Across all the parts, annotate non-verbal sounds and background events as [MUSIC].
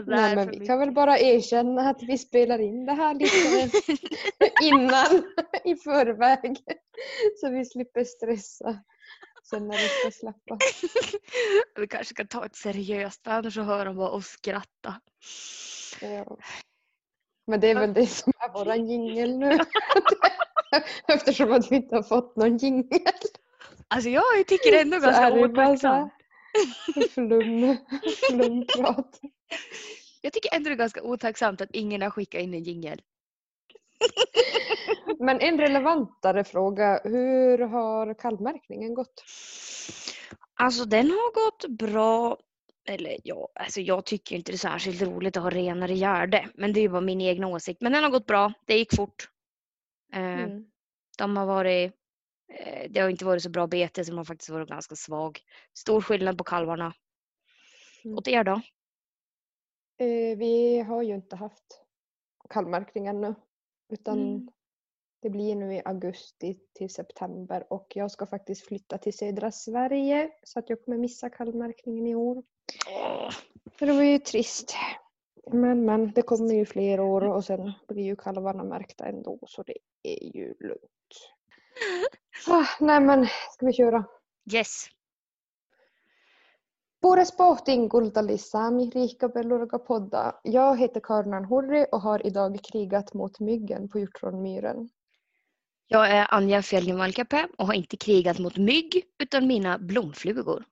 Nej, men vi kan väl bara erkänna att vi spelar in det här lite [LAUGHS] innan [LAUGHS] i förväg. Så vi slipper stressa sen när vi ska släppa. [LAUGHS] vi kanske ska ta ett seriöst annars så hör de bara oss skratta. Ja. Men det är väl det som är våran jingel nu. Eftersom att vi inte har fått någon jingel. Alltså jag tycker det ändå Så ganska är [LAUGHS] flum, flumprat. Jag tycker ändå det är ganska otacksamt att ingen har skickat in en jingel. [LAUGHS] Men en relevantare fråga. Hur har kalvmärkningen gått? Alltså den har gått bra. Eller ja, alltså jag tycker inte det är särskilt roligt att ha renare gärde. Men det är ju bara min egna åsikt. Men den har gått bra. Det gick fort. Eh, Mm. De har varit, det har inte varit så bra bete så de har faktiskt varit ganska svag. Stor skillnad på kalvarna. Mm. Åt er då? Eh, vi har ju inte haft kalvmärkning ännu. Utan Mm. det blir nu i augusti till september och jag ska faktiskt flytta till södra Sverige så att jag kommer missa kalvmärkningen i år. Så det var ju trist. Men men, det kommer ju fler år och sen blir ju kalvarna märkta ändå så det är ju lugnt. [LAUGHS] Ah, nej men, ska vi köra? Yes. Pure Sporting Gultalisami, Rika Bellurga podda. Jag heter Karnan Hurri och har idag krigat mot myggen på Hjortronmyren. Jag är Anja Fjällnemalkape och har inte krigat mot mygg utan mina blomflugor.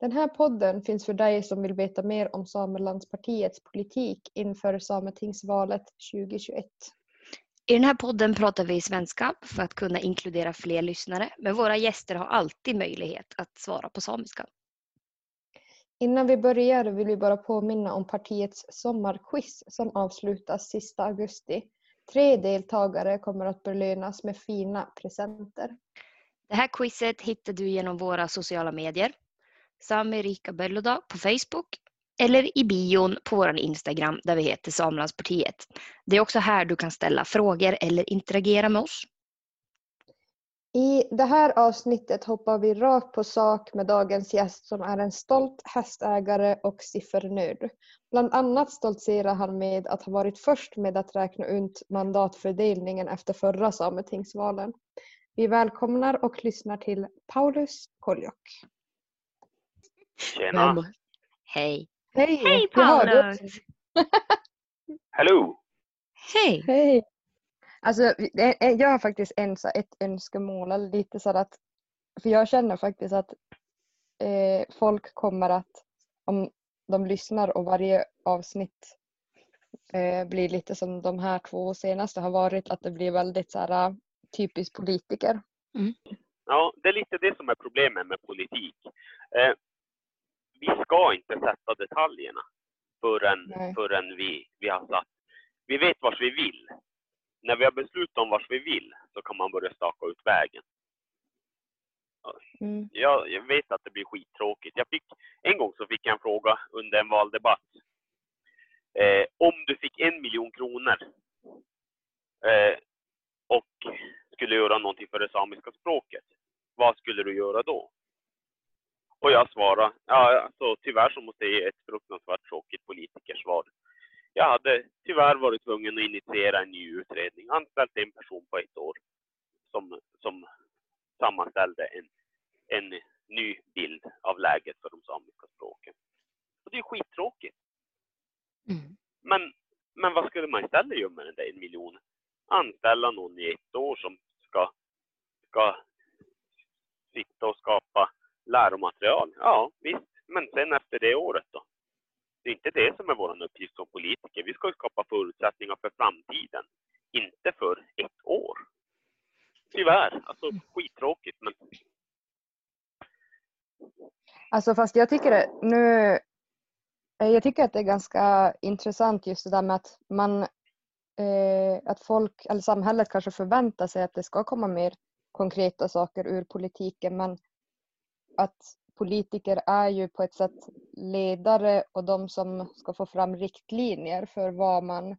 Den här podden finns för dig som vill veta mer om Samelandspartiets politik inför Sametingsvalet 2021. I den här podden pratar vi svenska för att kunna inkludera fler lyssnare. Men våra gäster har alltid möjlighet att svara på samiska. Innan vi börjar vill vi bara påminna om partiets sommarquiz som avslutas sista augusti. Tre deltagare kommer att belönas med fina presenter. Det här quizet hittar du genom våra sociala medier. Sami Rika Belloda på Facebook eller i bion på vår Instagram där vi heter Samelandspartiet. Det är också här du kan ställa frågor eller interagera med oss. I det här avsnittet hoppar vi rakt på sak med dagens gäst som är en stolt hästägare och siffernörd. Bland annat stoltserar han med att ha varit först med att räkna ut mandatfördelningen efter förra sametingsvalen. Vi välkomnar och lyssnar till Paulus Koljok. Tjena! Hej! Hej! Hej också. [LAUGHS] Hallå! Hej! Hej! Alltså, är- jag har faktiskt en, så- ett önskemål, lite så att, för jag känner faktiskt att eh, folk kommer att, om de lyssnar och varje avsnitt eh, blir lite som de här två senaste har varit, att det blir väldigt så här, typiskt politiker. Ja, det är lite det som är problemet med politik. Eh, vi ska inte sätta detaljerna förrän, Nej. förrän vi, vi har satt... Vi vet vart vi vill. När vi har beslutat om vart vi vill så kan man börja staka ut vägen. Mm. Jag, jag vet att det blir skittråkigt. Jag fick, en gång så fick jag en fråga under en valdebatt. Eh, om du fick en miljon kronor eh, och skulle göra någonting för det samiska språket, vad skulle du göra då? Och jag svarade, ja alltså tyvärr så måste jag ge ett fruktansvärt tråkigt politikersvar. Jag hade tyvärr varit tvungen att initiera en ny utredning, anställt en person på ett år som, som sammanställde en, en ny bild av läget för de samiska språken. Och det är skittråkigt. Mm. Men, men vad skulle man istället göra med den där en miljon? Anställa någon i ett år som ska, ska sitta och skapa läromaterial? Ja, visst. Men sen efter det året då? Det är inte det som är vår uppgift som politiker. Vi ska ju skapa förutsättningar för framtiden, inte för ett år. Tyvärr. Alltså skittråkigt, men Alltså fast jag tycker det, nu eh, jag tycker att det är ganska intressant just det där med att man eh, att folk eller samhället kanske förväntar sig att det ska komma mer konkreta saker ur politiken men att politiker är ju på ett sätt ledare och de som ska få fram riktlinjer för vad man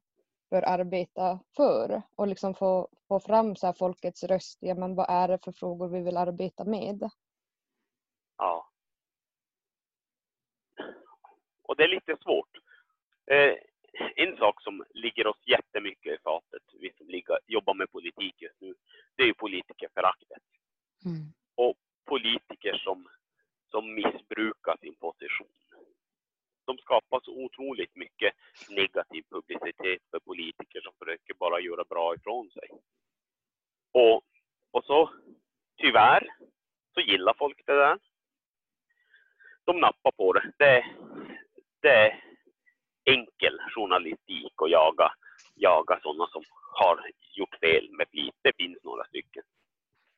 bör arbeta för och liksom få, få fram så här folkets röst. Ja, men vad är det för frågor vi vill arbeta med? ja. Och det är lite svårt. Eh, en sak som ligger oss jättemycket i fatet, vi som ligger, jobbar med politik just nu, det är ju politikerföraktet. Mm. Och politiker som, som missbrukar sin position. De skapar så otroligt mycket negativ publicitet för politiker som försöker bara göra bra ifrån sig. Och, och så, tyvärr, så gillar folk det där. De nappar på det. Det, det är enkel journalistik att jaga, jaga sådana som har gjort fel med flit. Det finns några stycken.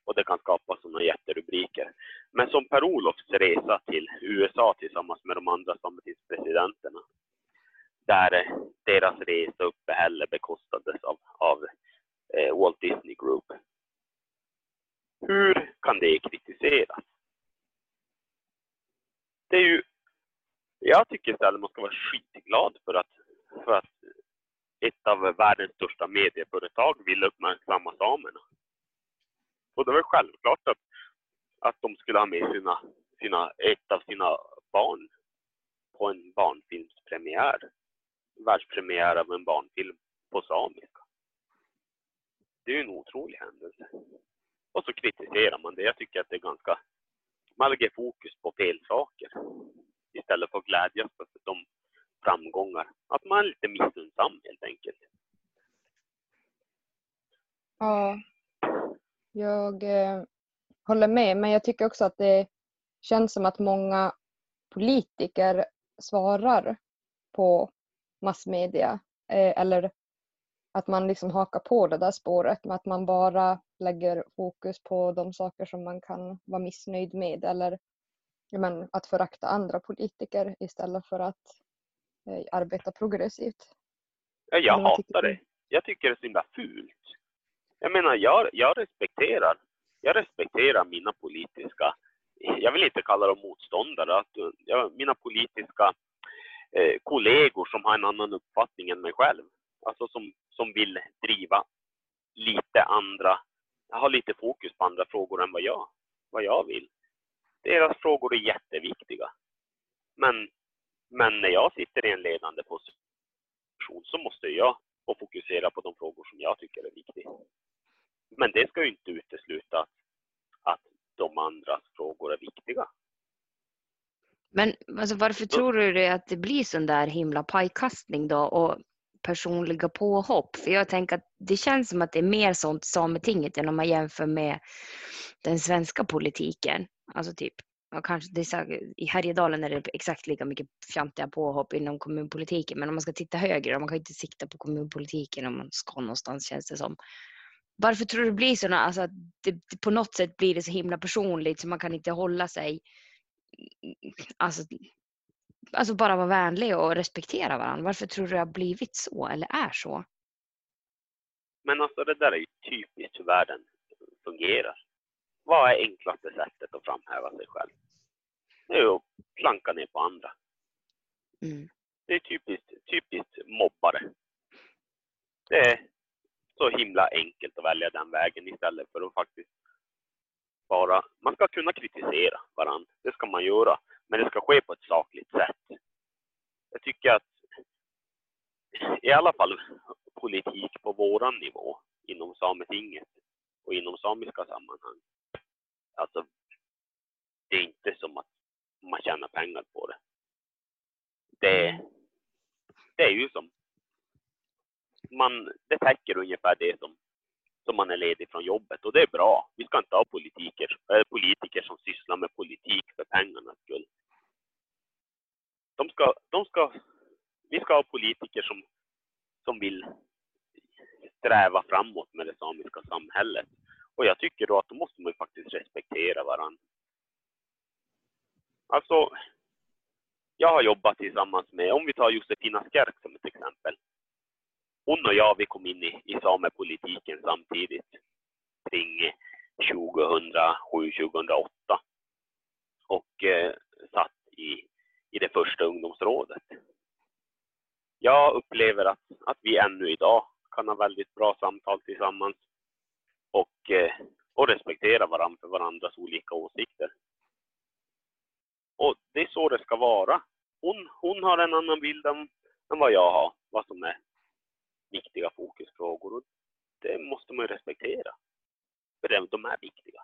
Och det kan skapa sådana jätterubriker. Men som Per-Olofs resa till USA tillsammans med de andra samtidspresidenterna. där eh, deras resa uppehälle bekostades av, av eh, Walt Disney Group. Hur kan det kritiseras? Det är ju jag tycker istället man ska vara skitglad för att, för att ett av världens största medieföretag vill uppmärksamma samerna. Och det var självklart att, att de skulle ha med sina, sina, ett av sina barn på en barnfilmspremiär. Världspremiär av en barnfilm på samiska. Det är ju en otrolig händelse. Och så kritiserar man det. Jag tycker att det är ganska... Man lägger fokus på fel saker istället för att glädjas för de framgångar. Att man är lite missunnsam helt enkelt. Ja, jag eh, håller med, men jag tycker också att det känns som att många politiker svarar på massmedia eh, eller att man liksom hakar på det där spåret med att man bara lägger fokus på de saker som man kan vara missnöjd med eller men, att förakta andra politiker istället för att eh, arbeta progressivt. Ja, jag hatar det. Jag tycker det är så himla fult. Jag menar, jag, jag respekterar jag respekterar mina politiska, jag vill inte kalla dem motståndare, att, jag, mina politiska eh, kollegor som har en annan uppfattning än mig själv. Alltså som, som vill driva lite andra, ha lite fokus på andra frågor än vad jag, vad jag vill deras frågor är jätteviktiga. Men, men när jag sitter i en ledande position så måste jag få fokusera på de frågor som jag tycker är viktiga. Men det ska ju inte utesluta att de andras frågor är viktiga. Men alltså, varför tror du att det blir sån där himla pajkastning då och personliga påhopp? För jag tänker att det känns som att det är mer sånt Sametinget än om man jämför med den svenska politiken. Alltså typ, kanske, det är I Härjedalen är det exakt lika mycket fjantiga påhopp inom kommunpolitiken. Men om man ska titta högre, man kan inte sikta på kommunpolitiken om man ska någonstans känns det som. Varför tror du det blir så? Alltså, det, det, på något sätt blir det så himla personligt så man kan inte hålla sig Alltså, alltså bara vara vänlig och respektera varandra. Varför tror du det har blivit så eller är så? Men alltså det där är ju typiskt hur världen fungerar. Vad är enklaste sättet att framhäva sig själv? Det är att klanka ner på andra. Mm. Det är typiskt, typiskt mobbare. Det är så himla enkelt att välja den vägen istället för att faktiskt bara... Man ska kunna kritisera varandra, det ska man göra. Men det ska ske på ett sakligt sätt. Jag tycker att i alla fall politik på våran nivå inom Sametinget och inom samiska sammanhang Alltså, det är inte som att man tjänar pengar på det. Det, det är ju som... Man, det täcker ungefär det som, som man är ledig från jobbet och det är bra. Vi ska inte ha politiker, eller politiker som sysslar med politik för pengarnas skull. De ska, de ska, vi ska ha politiker som, som vill sträva framåt med det samiska samhället och jag tycker då att då måste man ju faktiskt respektera varandra. Alltså, jag har jobbat tillsammans med, om vi tar Josefina Skärk som ett exempel. Hon och jag, vi kom in i, i samepolitiken samtidigt kring 2007-2008 och eh, satt i, i det första ungdomsrådet. Jag upplever att, att vi ännu idag kan ha väldigt bra samtal tillsammans och, eh, och respektera varandra för varandras olika åsikter. Och det är så det ska vara. hon, hon har en annan bild än, än vad jag har, vad som är viktiga fokusfrågor. Och det måste man ju respektera. För de, de är viktiga.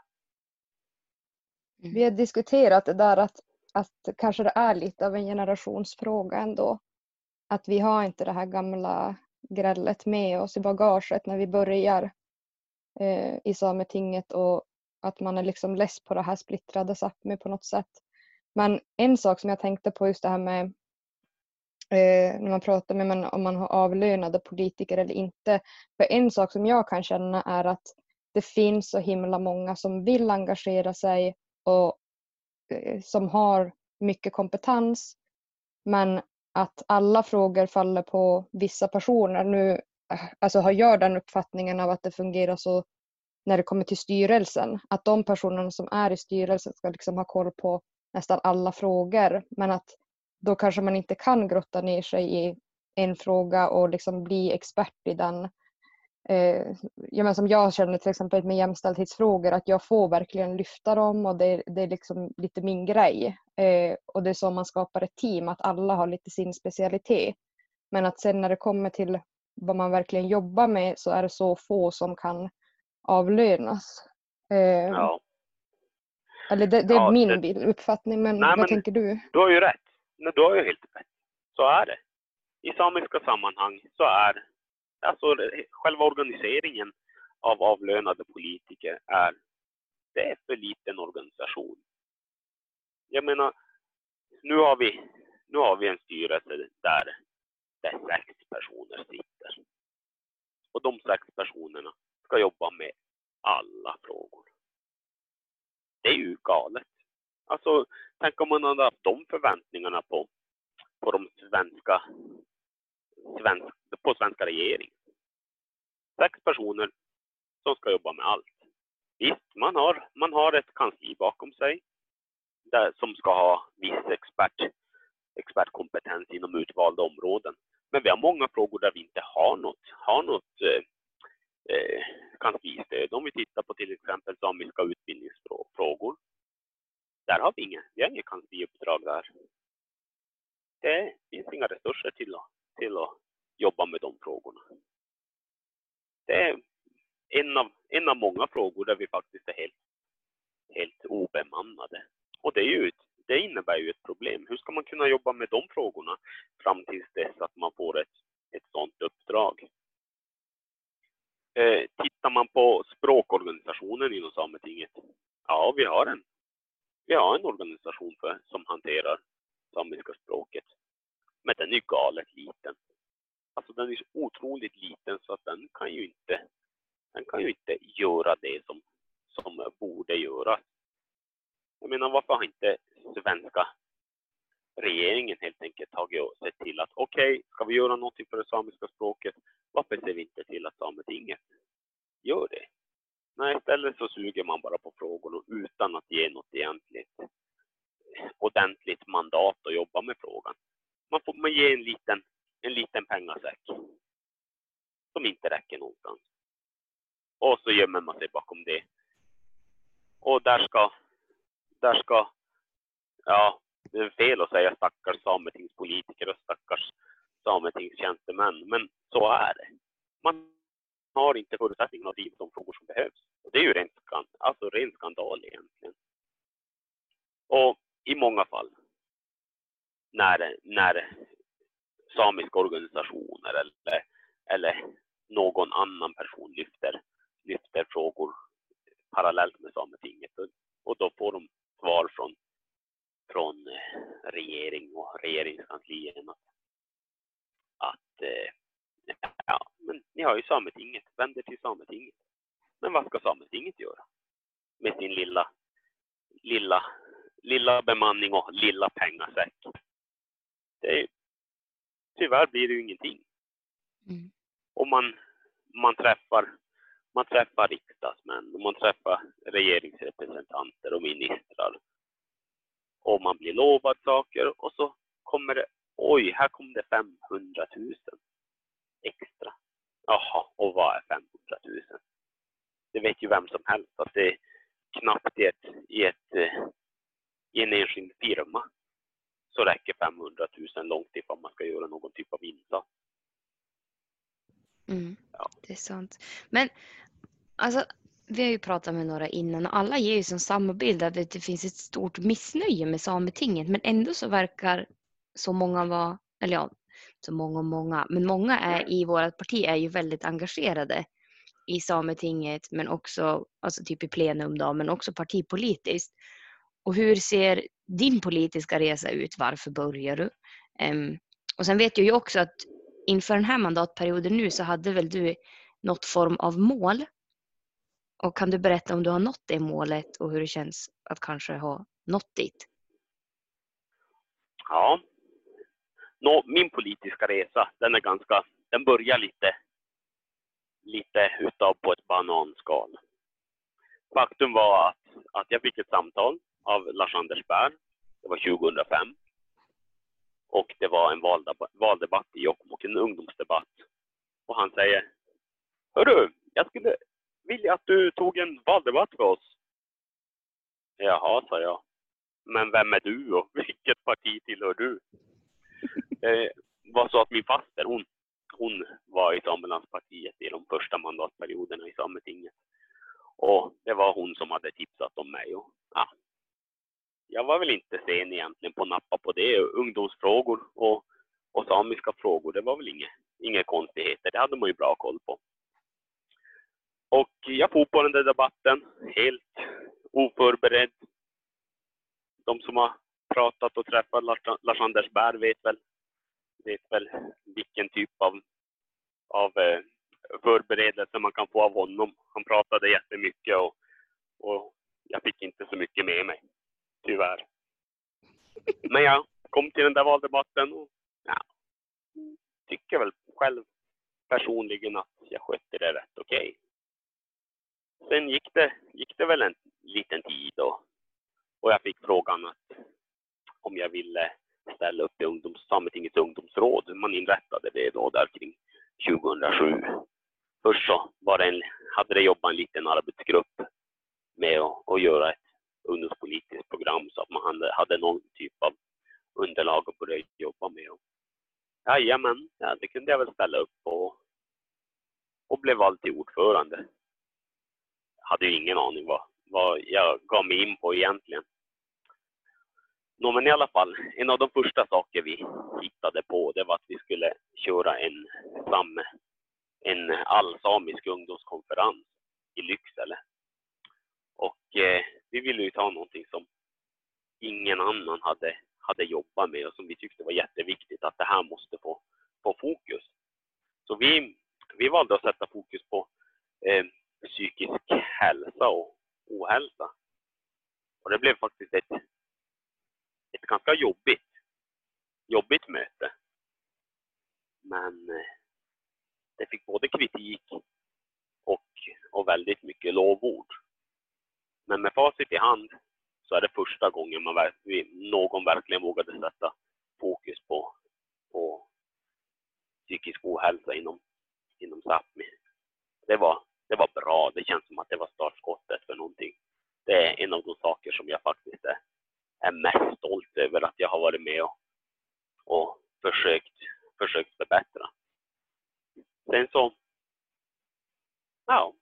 Mm. Vi har diskuterat det där att, att kanske det är lite av en generationsfråga ändå. Att vi har inte det här gamla grället med oss i bagaget när vi börjar eh, i Sametinget och att man är liksom less på det här splittrade Sápmi på något sätt. Men en sak som jag tänkte på just det här med eh, när man pratar med man, om man har avlönade politiker eller inte. För en sak som jag kan känna är att det finns så himla många som vill engagera sig och eh, som har mycket kompetens. Men att alla frågor faller på vissa personer. Nu eh, alltså har jag den uppfattningen av att det fungerar så när det kommer till styrelsen. Att de personerna som är i styrelsen ska liksom ha koll på nästan alla frågor. Men att då kanske man inte kan grotta ner sig i en fråga och liksom bli expert i den. Eh, ja, men som jag känner till exempel med jämställdhetsfrågor att jag får verkligen lyfta dem och det, det är liksom lite min grej. Eh, och det är så man skapar ett team, att alla har lite sin specialitet. Men att sen när det kommer till vad man verkligen jobbar med så är det så få som kan avlönas. Eh, ja. Eller det, det är ja, min det, uppfattning, men nej, vad men tänker du? Du har ju rätt. Men du har ju helt rätt. Så är det. I samiska sammanhang så är alltså själva organiseringen av avlönade politiker är, det är för liten organisation. Jag menar, nu har vi, nu har vi en styrelse där, där sex personer sitter. Och de sex personerna ska jobba med alla frågor. Det är ju galet. Alltså, tänk om man hade haft de förväntningarna på, på de svenska, svensk, på svenska regeringen. Sex personer som ska jobba med allt. Visst, man har, man har ett kansli bakom sig där, som ska ha viss expert, expertkompetens inom utvalda områden. Men vi har många frågor där vi inte har något, har något eh, eh, kanslistöd. Om vi tittar på till exempel samiska utbildningsfrågor. Där har vi inget, vi har inget kansliuppdrag där. Det finns inga resurser till att, till att jobba med de frågorna. Det är en av, en av många frågor där vi faktiskt är helt, helt obemannade. Och det, är ju, det innebär ju ett problem. Hur ska man kunna jobba med de frågorna fram tills dess att man får ett, ett sådant uppdrag? Eh, tittar man på språkorganisationen inom Sametinget, ja vi har en. Vi har en organisation för, som hanterar samiska språket. Men den är ju galet liten. Alltså den är så otroligt liten så att den kan ju inte, den kan ju inte göra det som, som borde göras. Jag menar varför har inte svenska regeringen helt enkelt tagit och sett till att okej, okay, ska vi göra någonting för det samiska språket, varför ser vi inte till att Sametinget gör det? Nej, istället så suger man bara på frågorna utan att ge något egentligt ordentligt mandat att jobba med frågan. Man får man ge en liten, en liten pengasäck som inte räcker någonstans. Och så gömmer man sig bakom det. Och där ska, där ska, ja, det är fel att säga stackars sametingspolitiker och stackars sametingstjänstemän, men så är det. Man har inte förutsättningarna att driva de frågor som behövs. Och det är ju rent, alltså ren skandal egentligen. Och i många fall när, när samiska organisationer eller, eller någon annan person lyfter, lyfter frågor parallellt med Sametinget och, och då får de svar från från eh, regering och regeringskanslierna att eh, ja, men ni har ju Sametinget, vänd er till Sametinget. Men vad ska Sametinget göra med sin lilla, lilla, lilla bemanning och lilla pengasäck? Det är, tyvärr blir det ju ingenting. Mm. Och man, man träffar man träffar riksdagsmän och man träffar regeringsrepresentanter och ministrar och man blir lovad saker och så kommer det, oj, här kom det 500 000 extra. Jaha, och vad är 500 000? Det vet ju vem som helst att det är knappt i, ett, i, ett, eh, i en enskild firma. så räcker 500 000 långt ifall man ska göra någon typ av insats. Mm, Ja. det är sant. Men alltså, vi har ju pratat med några innan och alla ger ju som samma bild att det finns ett stort missnöje med Sametinget men ändå så verkar så många vara, eller ja, så många och många, men många är i vårt parti är ju väldigt engagerade i Sametinget men också, alltså typ i plenum då, men också partipolitiskt. Och hur ser din politiska resa ut? Varför börjar du? Em, och sen vet jag ju också att inför den här mandatperioden nu så hade väl du något form av mål. Och kan du berätta om du har nått det målet och hur det känns att kanske ha nått dit? Ja. Nå, min politiska resa, den är ganska, den börjar lite, lite utav på ett bananskal. Faktum var att, att jag fick ett samtal av Lars-Anders Bär. Det var 2005. Och det var en valdebatt, valdebatt i Jokkmokk, en ungdomsdebatt. Och han säger, Hörru, jag skulle vilja att du tog en valdebatt för oss. Jaha, sa jag. Men vem är du och vilket parti tillhör du? Det [LAUGHS] eh, var så att min faster, hon, hon var i Samelandspartiet i de första mandatperioderna i Sametinget. Och det var hon som hade tipsat om mig. Och, ja, jag var väl inte sen egentligen på att nappa på det. Ungdomsfrågor och, och samiska frågor, det var väl inga, inga konstigheter. Det hade man ju bra koll på. Och jag for på den där debatten helt oförberedd. De som har pratat och träffat Lars- Lars-Anders Bär vet väl, vet väl vilken typ av, av eh, förberedelse man kan få av honom. Han pratade jättemycket och, och jag fick inte så mycket med mig, tyvärr. Men jag kom till den där valdebatten och ja, tycker väl själv personligen att jag skötte det rätt okej. Sen gick det, gick det väl en liten tid och, och jag fick frågan att om jag ville ställa upp i ungdoms, Sametingets ungdomsråd. Man inrättade det då där kring 2007. Först så var det en, hade det jobbat en liten arbetsgrupp med att, att göra ett ungdomspolitiskt program så att man hade, hade någon typ av underlag att börja jobba med. Och, jajamän, ja, det kunde jag väl ställa upp på och blev vald till ordförande. Jag hade ju ingen aning vad, vad jag gav mig in på egentligen. Nå, men i alla fall, en av de första saker vi hittade på det var att vi skulle köra en, sam, en allsamisk ungdomskonferens i Lycksele. Och eh, vi ville ju ta någonting som ingen annan hade, hade jobbat med och som vi tyckte var jätteviktigt att det här måste få, få fokus. Så vi, vi valde att sätta fokus på eh, psykisk hälsa och ohälsa. Och det blev faktiskt ett, ett ganska jobbigt, jobbigt möte. Men eh, det fick både kritik och, och väldigt mycket lovord. Men med facit i hand så är det första gången man, någon verkligen vågade sätta fokus på, på psykisk ohälsa inom, inom Sápmi. Det var, det var bra. Det känns som att det var startskottet för någonting. Det är en av de saker som jag faktiskt är, är mest stolt över att jag har varit med och, och försökt, försökt förbättra. Sen så, ja,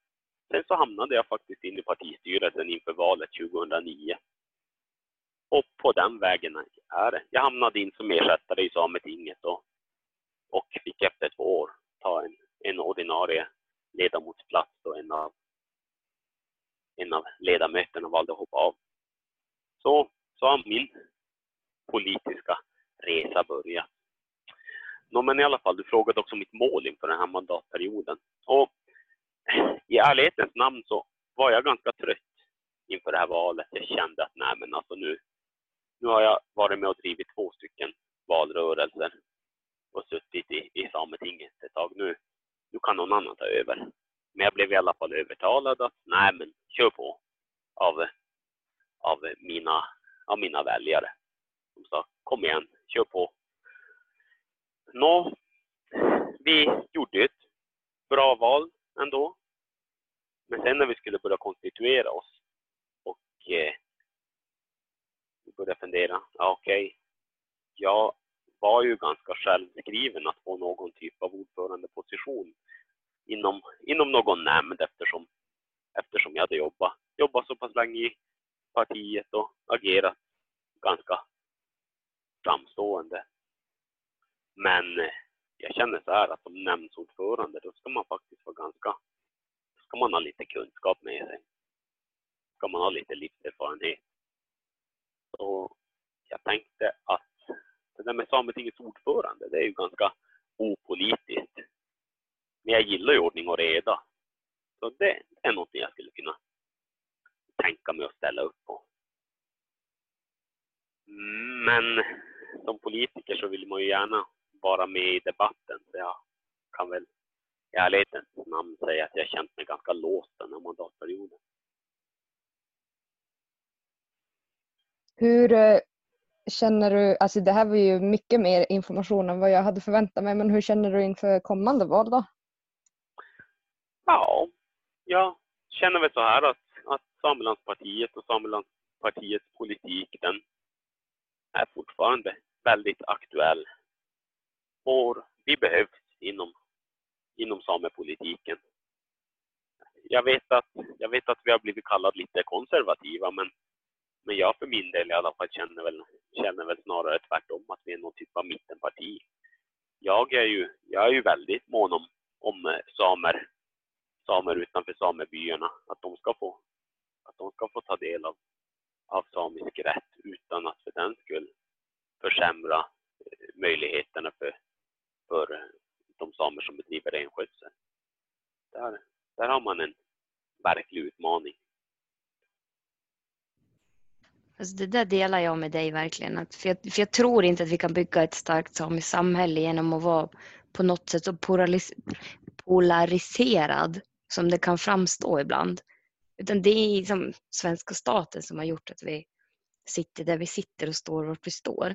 sen så hamnade jag faktiskt in i partistyrelsen inför valet 2009. Och på den vägen är det. Jag hamnade in som ersättare i Sametinget och, och fick efter två år ta en, en ordinarie ledamotsplats och en av, en av ledamöterna valde att hoppa av. Så, så har min politiska resa börjat. Nå, men i alla fall, du frågade också mitt mål inför den här mandatperioden. Och i ärlighetens namn så var jag ganska trött inför det här valet. Jag kände att nej men alltså nu, nu har jag varit med och drivit två stycken valrörelser och suttit i, i Sametinget ett tag. Nu, nu kan någon annan ta över. Men jag blev i alla fall övertalad att nej men kör på av, av, mina, av mina väljare. De sa kom igen, kör på. Nå, vi gjorde ett bra val ändå. Men sen när vi skulle börja konstituera oss och eh, vi började fundera, ja okej, jag var ju ganska självskriven att få någon typ av ordförandeposition inom, inom någon nämnd eftersom, eftersom jag hade jobbat, jobbat så pass länge i partiet och agerat ganska framstående. Men eh, jag känner så här att som nämndsordförande då ska man faktiskt vara ganska, då ska man ha lite kunskap med sig. Ska man ha lite livserfarenhet. Så jag tänkte att det där med Sametingets ordförande, det är ju ganska opolitiskt. Men jag gillar ju ordning och reda. Så det är något jag skulle kunna tänka mig att ställa upp på. Men som politiker så vill man ju gärna vara med i debatten. Så jag kan väl i ärlighetens namn säga att jag känt mig ganska låst den här mandatperioden. Hur eh, känner du, alltså det här var ju mycket mer information än vad jag hade förväntat mig, men hur känner du inför kommande val då? Ja, jag känner väl så här att, Samlandspartiet Samelandspartiet och Samelandspartiets politik den är fortfarande väldigt aktuell. Och vi behövs inom, inom samepolitiken. Jag vet, att, jag vet att vi har blivit kallade lite konservativa, men, men jag för min del i alla fall känner väl, känner väl snarare tvärtom, att vi är någon typ av mittenparti. Jag är ju, jag är ju väldigt mån om, om samer, samer utanför samebyarna, att de ska få, att de ska få ta del av, av samisk rätt utan att för den skull försämra eh, möjligheterna för, för eh, de samer som bedriver renskötsel. Där, där har man en verklig utmaning. Alltså det där delar jag med dig verkligen. Att, för, jag, för jag tror inte att vi kan bygga ett starkt samiskt samhälle genom att vara på något sätt så polariserad som det kan framstå ibland. Utan det är liksom svenska staten som har gjort att vi sitter där vi sitter och står vart vi står.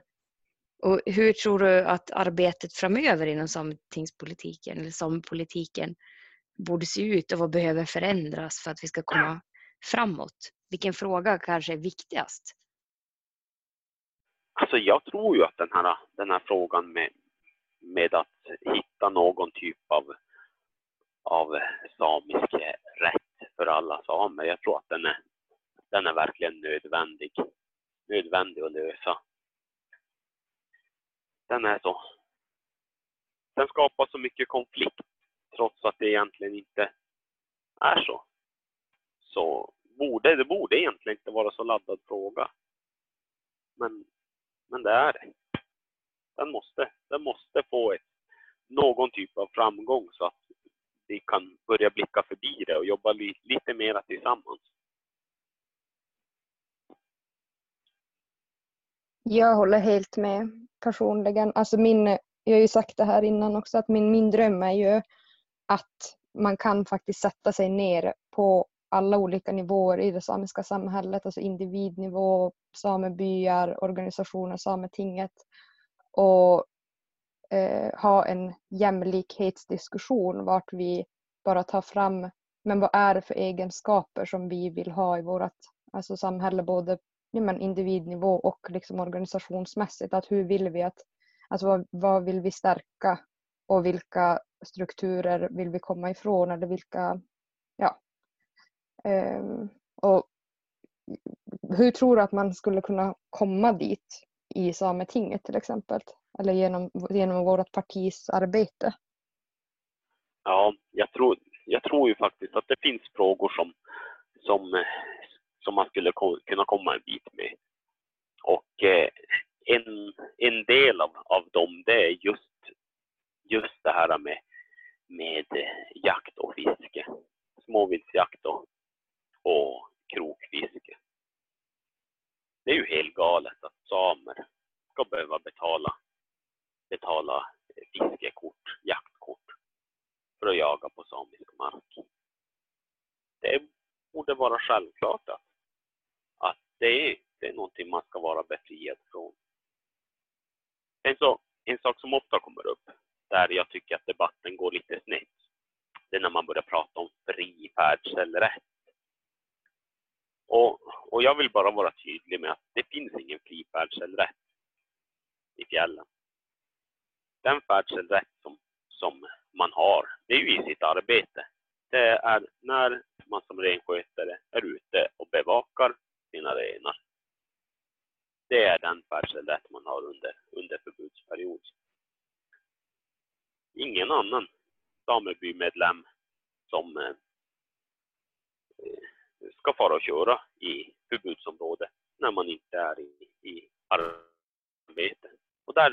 Och hur tror du att arbetet framöver inom sametingspolitiken eller samepolitiken borde se ut och vad behöver förändras för att vi ska komma framåt? Vilken fråga kanske är viktigast? Alltså jag tror ju att den här, den här frågan med, med att hitta någon typ av, av samisk rätt för alla samer, jag tror att den är, den är verkligen nödvändig, nödvändig att lösa den är så. Den skapar så mycket konflikt trots att det egentligen inte är så. Så borde, det borde egentligen inte vara så laddad fråga. Men, men det är det. Den måste, den måste få ett, någon typ av framgång så att vi kan börja blicka förbi det och jobba li, lite mera tillsammans. Jag håller helt med personligen. Alltså min, jag har ju sagt det här innan också att min, min dröm är ju att man kan faktiskt sätta sig ner på alla olika nivåer i det samiska samhället, alltså individnivå, samebyar, organisationer, Sametinget och eh, ha en jämlikhetsdiskussion vart vi bara tar fram men vad är det för egenskaper som vi vill ha i vårt alltså samhälle både ja, men individnivå och liksom organisationsmässigt. Att hur vill vi att, alltså vad, vad vill vi stärka och vilka strukturer vill vi komma ifrån eller vilka, ja. Um, och hur tror du att man skulle kunna komma dit i Sametinget till exempel? Eller genom, genom vårt partis arbete? Ja, jag tror, jag tror ju faktiskt att det finns frågor som, som som man skulle kunna komma en bit med. Och eh, en, en del av, av dem det är just, just det här med, med jakt och fiske. Småviltsjakt och, och krokfiske. Det är ju helt galet att samer ska behöva betala, betala fiskekort, jaktkort för att jaga på samisk mark. Det borde vara självklart att det är, det är någonting man ska vara befriad från. En, så, en sak som ofta kommer upp, där jag tycker att debatten går lite snett, det är när man börjar prata om fri färdselrätt. Och, och jag vill bara vara tydlig med att det finns ingen fri färdselrätt. i fjällen. Den färdselrätt som, som man har, det är ju i sitt arbete. Det är när man som renskötare är ute och bevakar sina renar. Det är den färdselrätt man har under, under förbudsperiod. Ingen annan samebymedlem som eh, ska fara och köra i förbudsområde när man inte är i, i arbete. Och där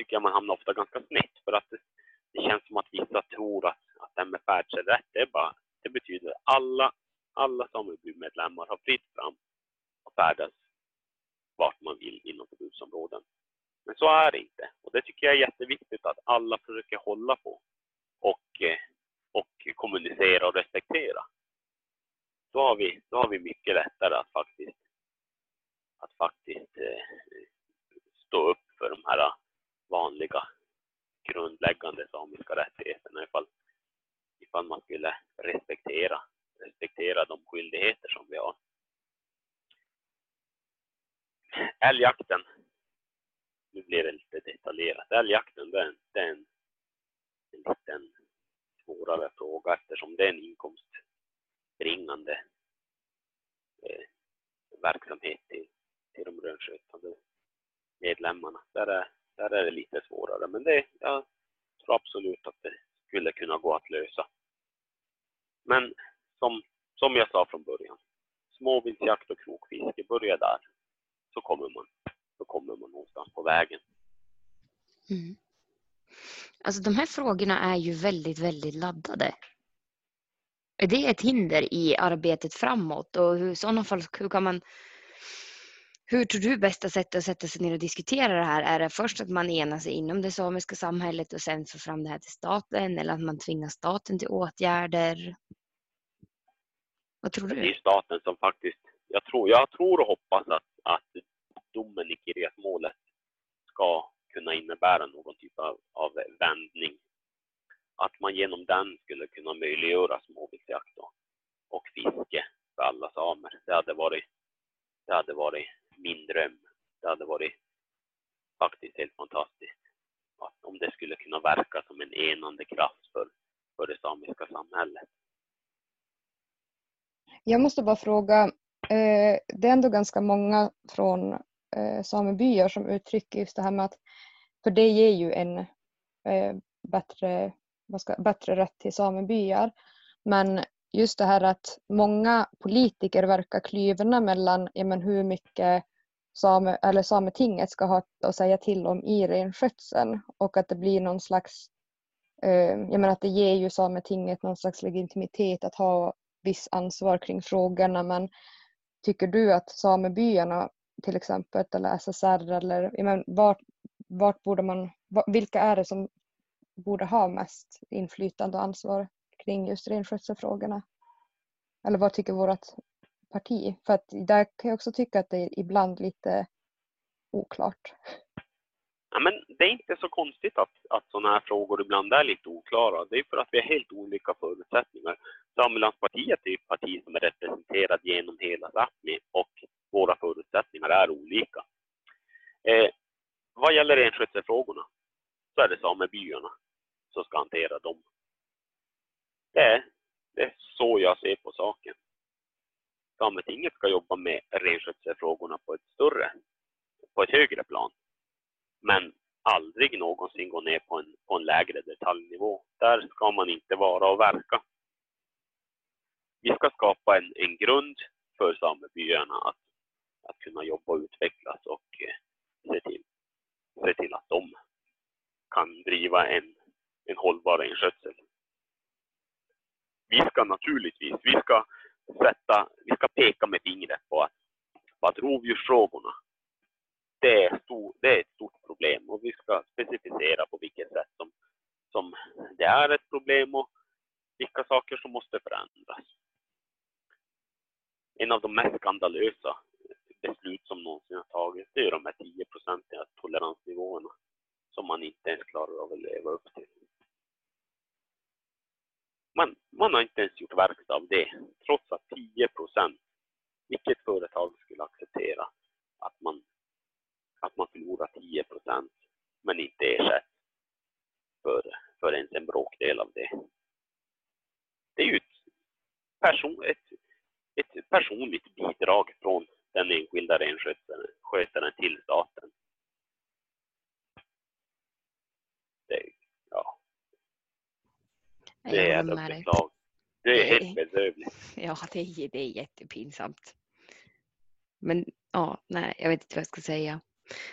tycker jag man hamnar ofta ganska snett för att det, det känns som att vissa tror att, att det här med färdselrätt, det, är bara, det betyder att alla, alla samebymedlemmar har fritt fram att färdas vart man vill inom förbudsområden. Men så är det inte. Och det tycker jag är jätteviktigt att alla försöker hålla på och, och kommunicera och respektera. Då har vi, då har vi mycket lättare att faktiskt, att faktiskt eh, stå upp för de här vanliga grundläggande samiska rättigheterna ifall, ifall man skulle respektera, respektera de skyldigheter som vi har. Älgjakten, nu blir det lite detaljerat. Älgjakten det är, det är en, en liten svårare fråga eftersom det är en inkomstbringande eh, verksamhet till, till de renskötande medlemmarna. Där är, där är det lite svårare, men det, jag tror absolut att det skulle kunna gå att lösa. Men som, som jag sa från början, småviltsjakt och krokfiske, börja där, så kommer man, så kommer man någonstans på vägen. Mm. Alltså de här frågorna är ju väldigt, väldigt laddade. Är det ett hinder i arbetet framåt och hur, i sådana fall, hur kan man hur tror du bästa sättet att sätta sig ner och diskutera det här? Är det först att man enar sig inom det samiska samhället och sen får fram det här till staten eller att man tvingar staten till åtgärder? Vad tror du? Det är staten som faktiskt, jag tror, jag tror och hoppas att, att domen i Kirjat-målet ska kunna innebära någon typ av, av vändning. Att man genom den skulle kunna möjliggöra småviltsjakt och fiske för alla samer. Det hade varit, det hade varit min dröm. Det hade varit faktiskt helt fantastiskt. Att om det skulle kunna verka som en enande kraft för, för det samiska samhället. Jag måste bara fråga, eh, det är ändå ganska många från eh, samebyar som uttrycker just det här med att, för det ger ju en eh, bättre, vad ska, bättre rätt till samebyar. Men just det här att många politiker verkar kluvna mellan ja, men hur mycket same, eller Sametinget ska ha att säga till om i renskötseln och att det blir någon slags, eh, jag menar att det ger ju Sametinget någon slags legitimitet att ha viss ansvar kring frågorna men tycker du att samebyarna till exempel eller SSR eller jag menar, vart, vart borde man, vilka är det som borde ha mest inflytande och ansvar kring just renskötselfrågorna? Eller vad tycker vårt parti. För att där kan jag också tycka att det är ibland lite oklart. Ja, men det är inte så konstigt att, att sådana här frågor ibland är lite oklara. Det är för att vi har helt olika förutsättningar. Samelandspartiet är ett parti som är representerat genom hela Sápmi och våra förutsättningar är olika. Eh, vad gäller renskötselfrågorna så är det samebyarna som ska hantera dem. Det är, det är så jag ser på saken. Sametinget ska jobba med renskötselfrågorna på ett större, på ett högre plan. Men aldrig någonsin gå ner på en, på en lägre detaljnivå. Där ska man inte vara och verka. Vi ska skapa en, en grund för samebyarna att, att kunna jobba och utvecklas och eh, se, till, se till att de kan driva en, en hållbar renskötsel. Vi ska naturligtvis, vi ska sätta, vi ska peka med fingret på att, på att rovdjursfrågorna, det är, stor, det är ett stort problem och vi ska specificera på vilket sätt som, som det är ett problem och vilka saker som måste förändras. En av de mest skandalösa beslut som någonsin har tagits, det är de här 10 procentiga toleransnivåerna som man inte ens klarar av att leva upp till man, man har inte ens gjort verkstad av det, trots att 10 procent, vilket företag skulle acceptera att man, att man förlorar 10 procent men inte ersätts för, för ens en bråkdel av det. Det är ju ett, person, ett, ett personligt bidrag från den enskilda renskötaren till staten. Det, ja. Det är ett beslag. Det är helt bedrövligt. [LAUGHS] Ja, det är, det är jättepinsamt. Men ja, nej, jag vet inte vad jag ska säga.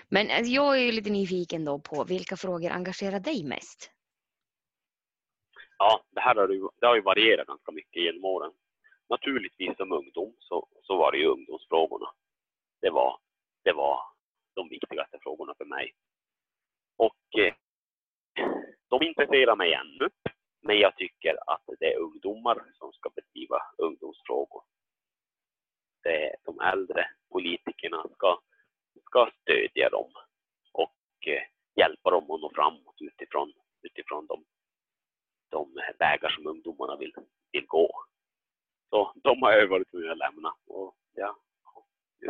Men alltså, jag är ju lite nyfiken då på vilka frågor engagerar dig mest? Ja, det här har, ju, det har ju varierat ganska mycket genom åren. Naturligtvis som ungdom så, så var det ju ungdomsfrågorna. Det var, det var de viktigaste frågorna för mig. Och eh, de intresserar mig ännu. Men jag tycker att det är ungdomar som ska bedriva ungdomsfrågor. Det är de äldre politikerna ska, ska stödja dem och eh, hjälpa dem att nå framåt utifrån, utifrån de, de vägar som ungdomarna vill, vill gå. Så de har jag varit tvungen att lämna. Och jag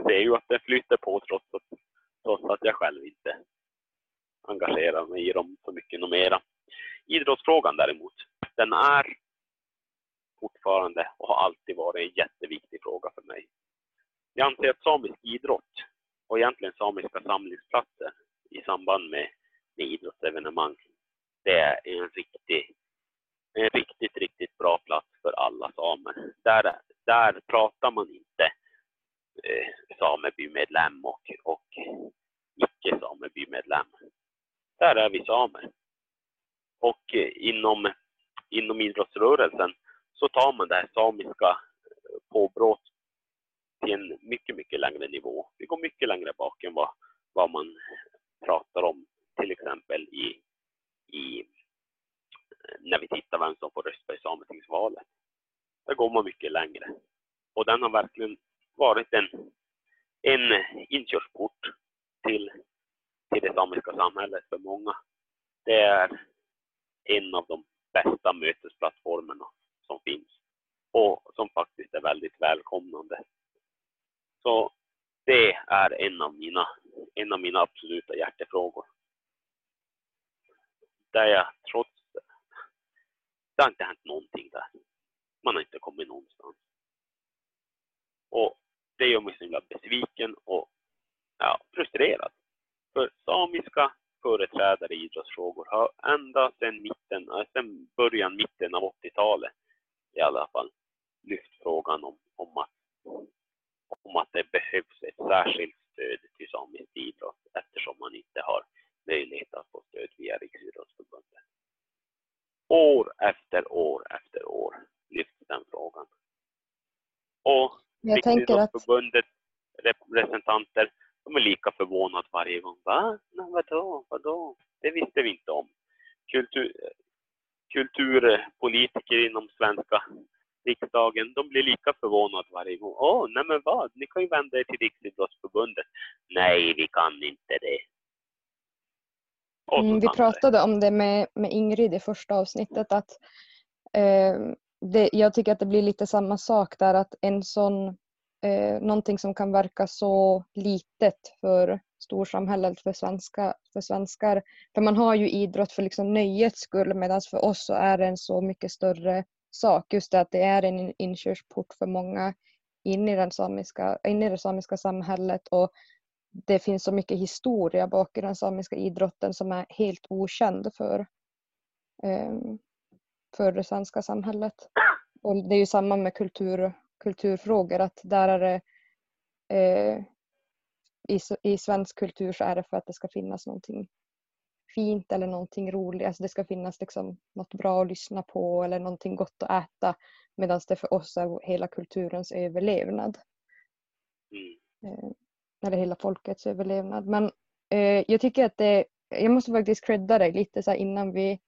ser ju att det flyter på trots att, trots att jag själv inte engagerar mig i dem så mycket mera. Idrottsfrågan däremot, den är fortfarande och har alltid varit en jätteviktig fråga för mig. Jag anser att samisk idrott och egentligen samiska samlingsplatser i samband med, med idrottsevenemang, det är en riktig, en riktigt, riktigt bra plats för alla samer. Där, där pratar man inte eh, samebymedlem och, och icke-samebymedlem. Där är vi samer. Och eh, inom, inom idrottsrörelsen så tar man det här samiska eh, påbrott till en mycket, mycket längre nivå. Vi går mycket längre bak än vad, vad man eh, pratar om till exempel i, i när vi tittar vem som får rösta i Sametingsvalet. Där går man mycket längre. Och den har verkligen varit en, en inkörsport till, till det samiska samhället för många. Det är en av de bästa mötesplattformarna som finns och som faktiskt är väldigt välkomnande. Så det är en av mina, en av mina absoluta hjärtefrågor. Där jag trots det har inte hänt någonting där. Man har inte kommit någonstans. Och det gör mig så himla besviken och ja, frustrerad. För samiska företrädare i idrottsfrågor har ända sedan mitten, sedan början, mitten av 80-talet i alla fall lyft frågan om, om, att, om att det behövs ett särskilt stöd till samisk idrott eftersom man inte har möjlighet att få stöd via Riksidrottsförbundet. År efter år efter år lyfts den frågan. Och Riksidrottsförbundet representanter de är lika förvånade varje gång. Va? Nej, vadå? Vadå? Det visste vi inte om. Kultur, kulturpolitiker inom svenska riksdagen, de blir lika förvånade varje gång. Åh, oh, nej men vad? Ni kan ju vända er till Riksidrottsförbundet. Nej, vi kan inte det. Mm, vi pratade om det med, med Ingrid i första avsnittet att eh, det, jag tycker att det blir lite samma sak där att en sån eh, någonting som kan verka så litet för storsamhället, för, svenska, för svenskar. För man har ju idrott för liksom nöjets skull medan för oss så är det en så mycket större sak. Just det att det är en inkörsport för många in i, den samiska, in i det samiska samhället och det finns så mycket historia bak i den samiska idrotten som är helt okänd för, eh, för det svenska samhället. Och det är ju samma med kultur, kulturfrågor att där är det eh, i, i svensk kultur så är det för att det ska finnas någonting fint eller någonting roligt. Alltså det ska finnas liksom något bra att lyssna på eller någonting gott att äta. Medan det för oss är hela kulturens överlevnad. Mm. Eh, eller hela folkets överlevnad. Men eh, jag tycker att det, jag måste faktiskt credda dig lite så innan vi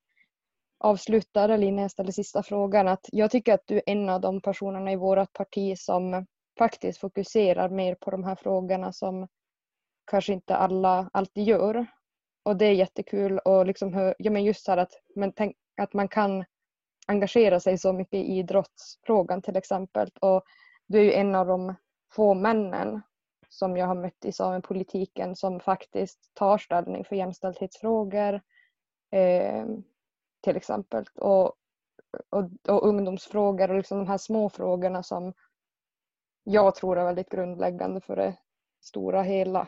avslutar eller innan jag ställer sista frågan att jag tycker att du är en av de personerna i vårt parti som faktiskt fokuserar mer på de här frågorna som kanske inte alla alltid gör. Och det är jättekul och liksom ja, men just så att, men tänk, att man kan engagera sig så mycket i idrottsfrågan till exempel. Och du är ju en av de få männen som jag har mött i samepolitiken som faktiskt tar ställning för jämställdhetsfrågor eh, till exempel. Och, och, och ungdomsfrågor och liksom de här små frågorna som jag tror är väldigt grundläggande för det stora hela.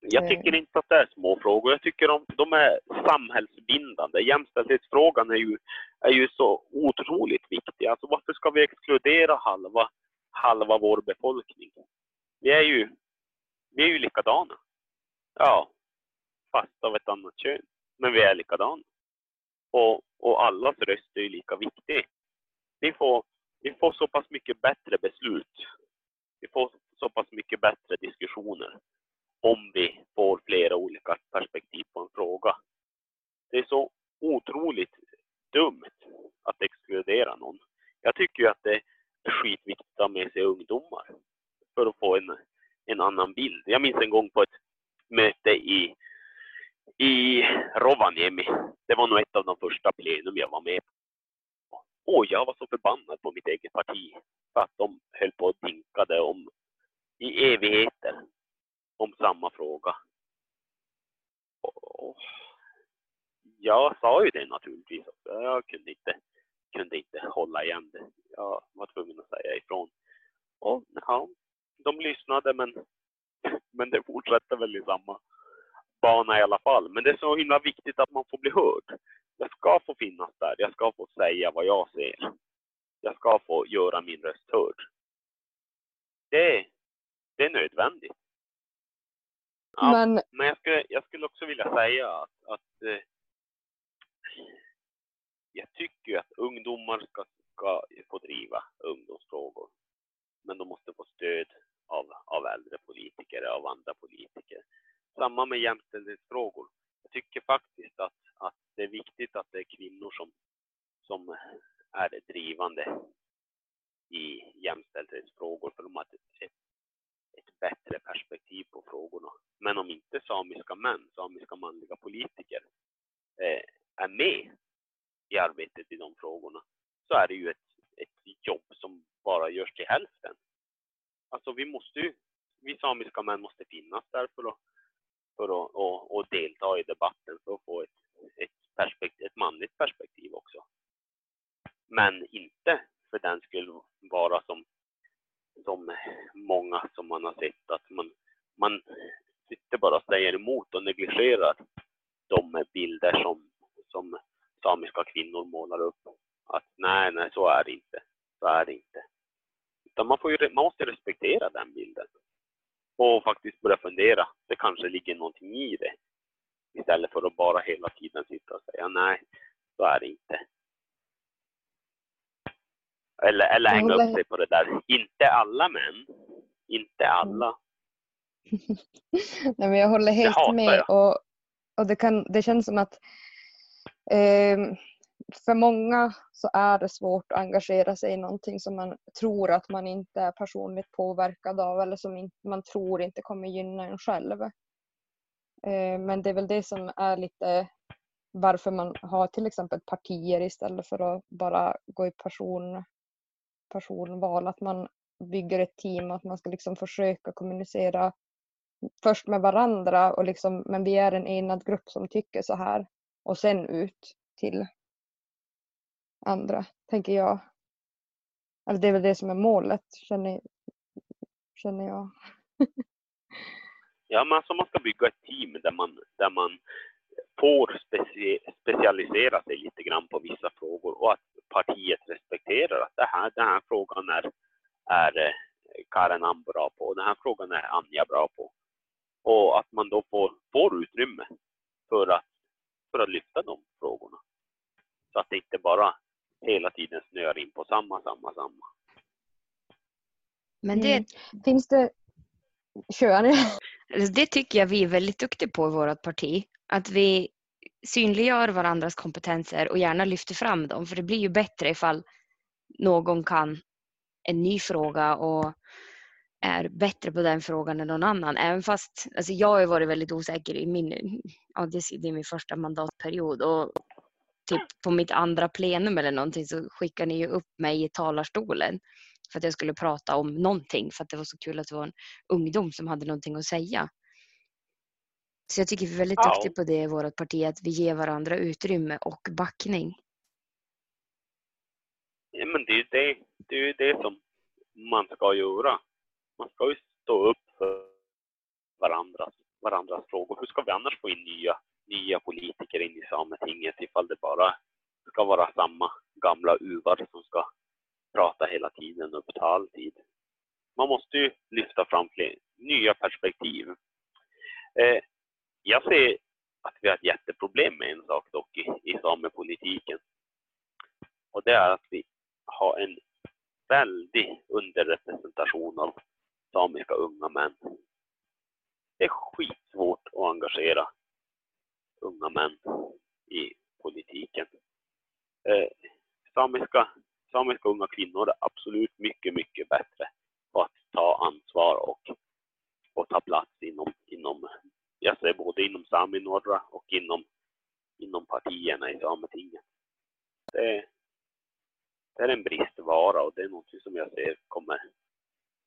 Jag Eh. tycker inte att det är små frågor. Jag tycker de, de är samhällsbindande. Jämställdhetsfrågan är ju, är ju så otroligt viktig. Alltså varför ska vi exkludera halva, halva vår befolkning? Vi är ju, vi är ju likadana. Ja, fast av ett annat kön. Men vi är likadana. Och, och allas röst är ju lika viktig. Vi får, vi får så pass mycket bättre beslut. Vi får så pass mycket bättre diskussioner om vi får flera olika perspektiv på en fråga. Det är så otroligt dumt att exkludera någon. Jag tycker ju att det är skitviktigt att ha med sig ungdomar för att få en, en annan bild. Jag minns en gång på ett möte i, i Rovaniemi. Det var nog ett av de första plenum jag var med på. Och jag var så förbannad på mitt eget parti för att de höll på och dinkade om i evigheter om samma fråga. Och jag sa ju det naturligtvis. Jag kunde inte, kunde inte hålla igen det. Jag var tvungen att säga ifrån. Och ja, de lyssnade men, men det fortsätter väl i samma bana i alla fall. Men det är så himla viktigt att man får bli hörd. Jag ska få finnas där. Jag ska få säga vad jag ser. Jag ska få göra min röst hörd. Det, det är nödvändigt. Ja, Men men jag skulle, jag skulle också vilja säga att, att eh, jag tycker att ungdomar ska, ska få driva ungdomsfrågor. Men de måste få stöd av, av äldre politiker, av andra politiker. Samma med jämställdhetsfrågor. Jag tycker faktiskt att, att det är viktigt att det är kvinnor som, som är drivande i jämställdhetsfrågor för de har ett, ett, ett bättre perspektiv på frågorna. Men om inte samiska män, samiska manliga politiker eh, är med i arbetet i de frågorna så är det ju ett, ett jobb som bara görs till hälften. Alltså vi måste ju, vi samiska män måste finnas där för att, för att och, och delta i debatten för att få ett, ett, perspektiv, ett manligt perspektiv också. Men inte för den skulle vara som, som många som man har sett att man, man sitter bara och säger emot och negligerar de bilder som, som samiska kvinnor målar upp. Att nej, nej, så är det inte. Så är det inte. Utan man, får ju, man måste respektera den bilden. Och faktiskt börja fundera. Det kanske ligger någonting i det. Istället för att bara hela tiden sitta och säga nej, så är det inte. Eller, eller hänga upp sig på det där. Inte alla män. Inte alla. [LAUGHS] Nej, men jag håller helt med. Och, och det, kan, det känns som att ehm, för många så är det svårt att engagera sig i någonting som man tror att man inte är personligt påverkad av eller som man tror inte kommer gynna en själv. Eh, men det är väl det som är lite varför man har till exempel partier istället för att bara gå i person, personval. Att man bygger ett team och att man ska liksom försöka kommunicera först med varandra och liksom, men vi är en enad grupp som tycker så här och sen ut till andra, tänker jag. Alltså det är väl det som är målet, känner, känner jag. Ja, men alltså man ska bygga ett team där man, där man får speci specialisera sig lite grann på vissa frågor och att partiet respekterar att det här, den här frågan är, är eh, Karin Am bra på och den här frågan är Anja bra på. Och att man då får, får utrymme för att, för att lyfta de frågorna. Så att det inte bara hela tiden snöar in på samma, samma, samma. Men det, Mm. Finns det... Kör alltså det tycker jag vi är väldigt duktiga på i vårt parti. Att vi synliggör varandras kompetenser och gärna lyfter fram dem. För det blir ju bättre ifall någon kan en ny fråga och är bättre på den frågan än någon annan. Även fast alltså jag har varit väldigt osäker i min, ja, det är min första mandatperiod och typ på mitt andra plenum eller någonting så skickar ni ju upp mig i talarstolen. för att jag skulle prata om någonting för att det var så kul att det var en ungdom som hade någonting att säga. Så jag tycker vi är väldigt Ja. duktiga på det i vårt parti, att vi ger varandra utrymme och backning. Ja, men det är ju det, det, är det som man ska göra. Man ska ju stå upp för varandras, varandras frågor. Hur ska vi annars få in nya, nya politiker in i Sametinget ifall det bara ska vara samma gamla uvar som ska prata hela tiden och ta all tid? Man måste ju lyfta fram fler nya perspektiv. Eh, jag ser att vi har ett jätteproblem med en sak dock i, i samepolitiken. Och det är att vi har en väldig underrepresentation av samiska unga män. Det är skitsvårt att engagera unga män i politiken. Eh, samiska, samiska unga kvinnor är absolut mycket, mycket bättre på att ta ansvar och, och ta plats inom, inom, jag säger både inom Sami norra och inom, inom partierna i Sametinget. Det, det är en bristvara och det är något som jag ser kommer,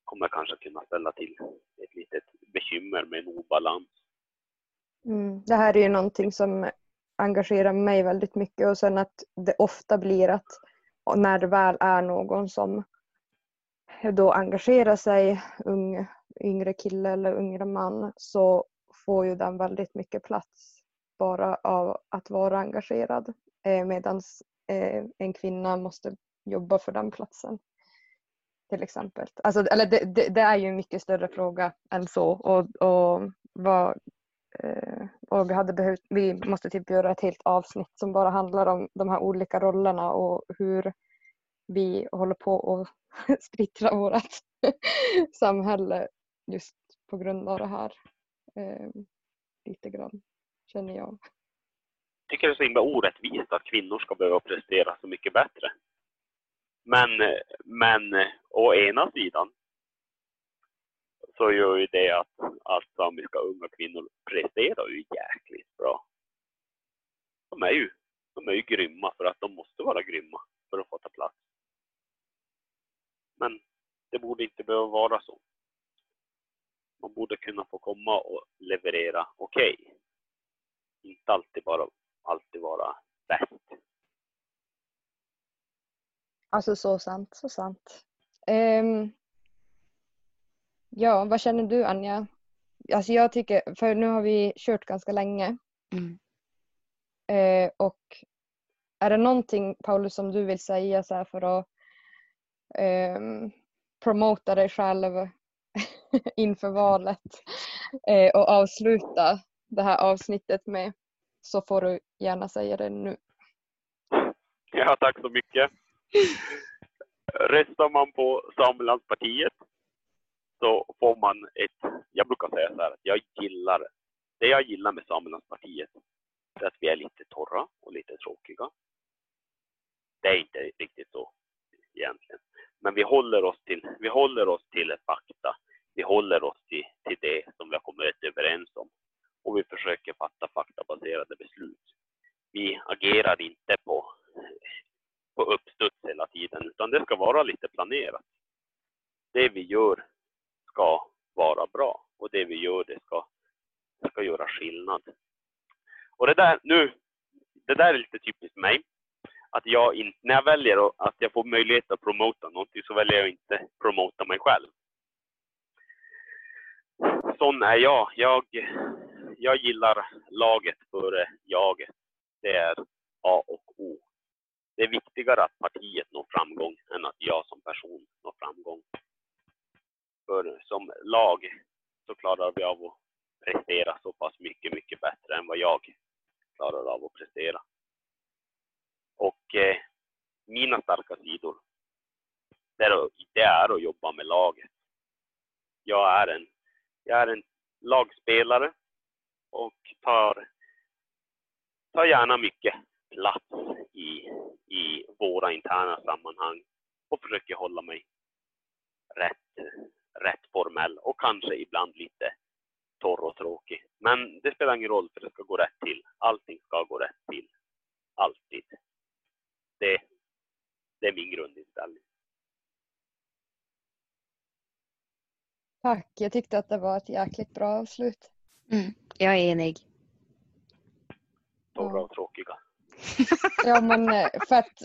kommer kanske kunna ställa till ett litet bekymmer med en obalans. Mm. Det här är ju någonting som engagerar mig väldigt mycket och sen att det ofta blir att när det väl är någon som då engagerar sig, ung, yngre kille eller yngre man, så får ju den väldigt mycket plats bara av att vara engagerad. Eh, Medan eh, en kvinna måste jobba för den platsen. Till exempel. Alltså, eller det, det, det är ju en mycket större fråga än så. Och, och, vad, eh, och vi, hade behövt, vi måste typ göra ett helt avsnitt som bara handlar om de här olika rollerna och hur vi håller på att [LAUGHS] splittra vårt [LAUGHS] samhälle just på grund av det här. Eh, lite grann, känner jag. Jag tycker det är så himla orättvist att kvinnor ska behöva prestera så mycket bättre. Men, men å ena sidan så gör ju det att, att samiska unga kvinnor presterar ju jäkligt bra. De är ju, de är ju grymma för att de måste vara grymma för att få ta plats. Men det borde inte behöva vara så. Man borde kunna få komma och leverera okej. Okay. Inte alltid bara alltid vara bäst. Alltså så sant, så sant. Um, ja, vad känner du Anja? Alltså jag tycker, för nu har vi kört ganska länge. Mm. Uh, och är det någonting Paulus som du vill säga så för att um, promota dig själv [LAUGHS] inför valet uh, och avsluta det här avsnittet med så får du gärna säga det nu. Ja, tack så mycket. Röstar man på Samelandspartiet så får man ett, jag brukar säga så här att jag gillar, det jag gillar med Samelandspartiet är att vi är lite torra och lite tråkiga. Det är inte riktigt så egentligen. Men vi håller oss till, vi håller oss till fakta. Vi håller oss till, till det som vi har kommit överens om och vi försöker fatta faktabaserade beslut. Vi agerar inte på, på uppstuds hela tiden, utan det ska vara lite planerat. Det vi gör ska vara bra och det vi gör det ska, ska göra skillnad. Och det där, nu, det där är lite typiskt mig. Jag in, när jag väljer att jag får möjlighet att promota någonting så väljer jag inte promota mig själv. Sån är jag. Jag, jag gillar laget före jaget. Det är A och O. Det är viktigare att partiet når framgång än att jag som person når framgång. För som lag så klarar vi av att prestera så pass mycket, mycket bättre än vad jag klarar av att prestera. Och eh, mina starka sidor, det är, det är att jobba med laget. Jag är en, jag är en lagspelare och tar, tar gärna mycket plats i, i våra interna sammanhang och försöker hålla mig rätt, rätt formell och kanske ibland lite torr och tråkig. Men det spelar ingen roll för det ska gå rätt till. Allting ska gå rätt till. Alltid. Det, det är min grundinställning. Tack, jag tyckte att det var ett jäkligt bra avslut. Mm. Jag är enig. Torra och tråkiga. [LAUGHS] [LAUGHS] Ja men eh, för att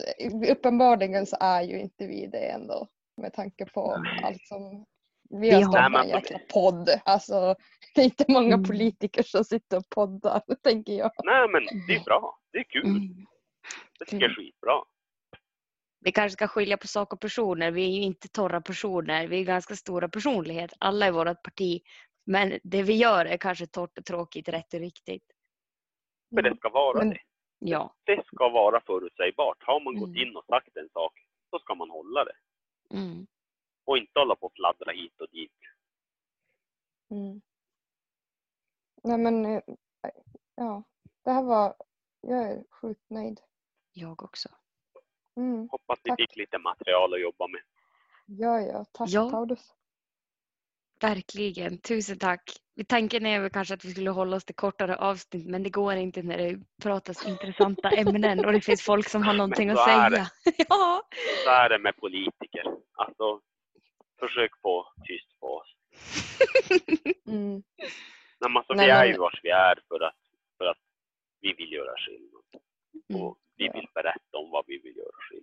uppenbarligen så är ju inte vi det ändå med tanke på allt som vi har har- startat en Nej, jäkla podd. Alltså det är inte många Mm. politiker som sitter och poddar [LAUGHS] tänker jag. Nej men det är bra. Det är kul. Mm. Det tycker jag är skitbra. Vi kanske ska skilja på sak och personer. Vi är ju inte torra personer. Vi är ganska stora personligheter. Alla i vårt parti. Men det vi gör är kanske torrt och tråkigt, rätt och riktigt. För det ska vara Men- det. Ja. Det ska vara förutsägbart. Har man gått Mm. in och sagt en sak, så ska man hålla det. Mm. Och inte hålla på och fladdra hit och dit. Mm. Nej men eh, ja, det här var, jag är sjukt nöjd. Jag också. Mm. Hoppas ni fick lite material att jobba med. Ja, ja, tack Ja. Paulus. Verkligen. Tusen tack. Vi tanken är väl kanske att vi skulle hålla oss till kortare avsnitt men det går inte när det pratas intressanta ämnen och det finns folk som har någonting att säga. [LAUGHS] ja. Så är det med politiker. Alltså, försök få tyst på oss. [LAUGHS] Mm. Nej, men alltså, vi är ju vars vi är för att, för att vi vill göra skillnad. Mm. Och vi vill berätta om vad vi vill göra skillnad.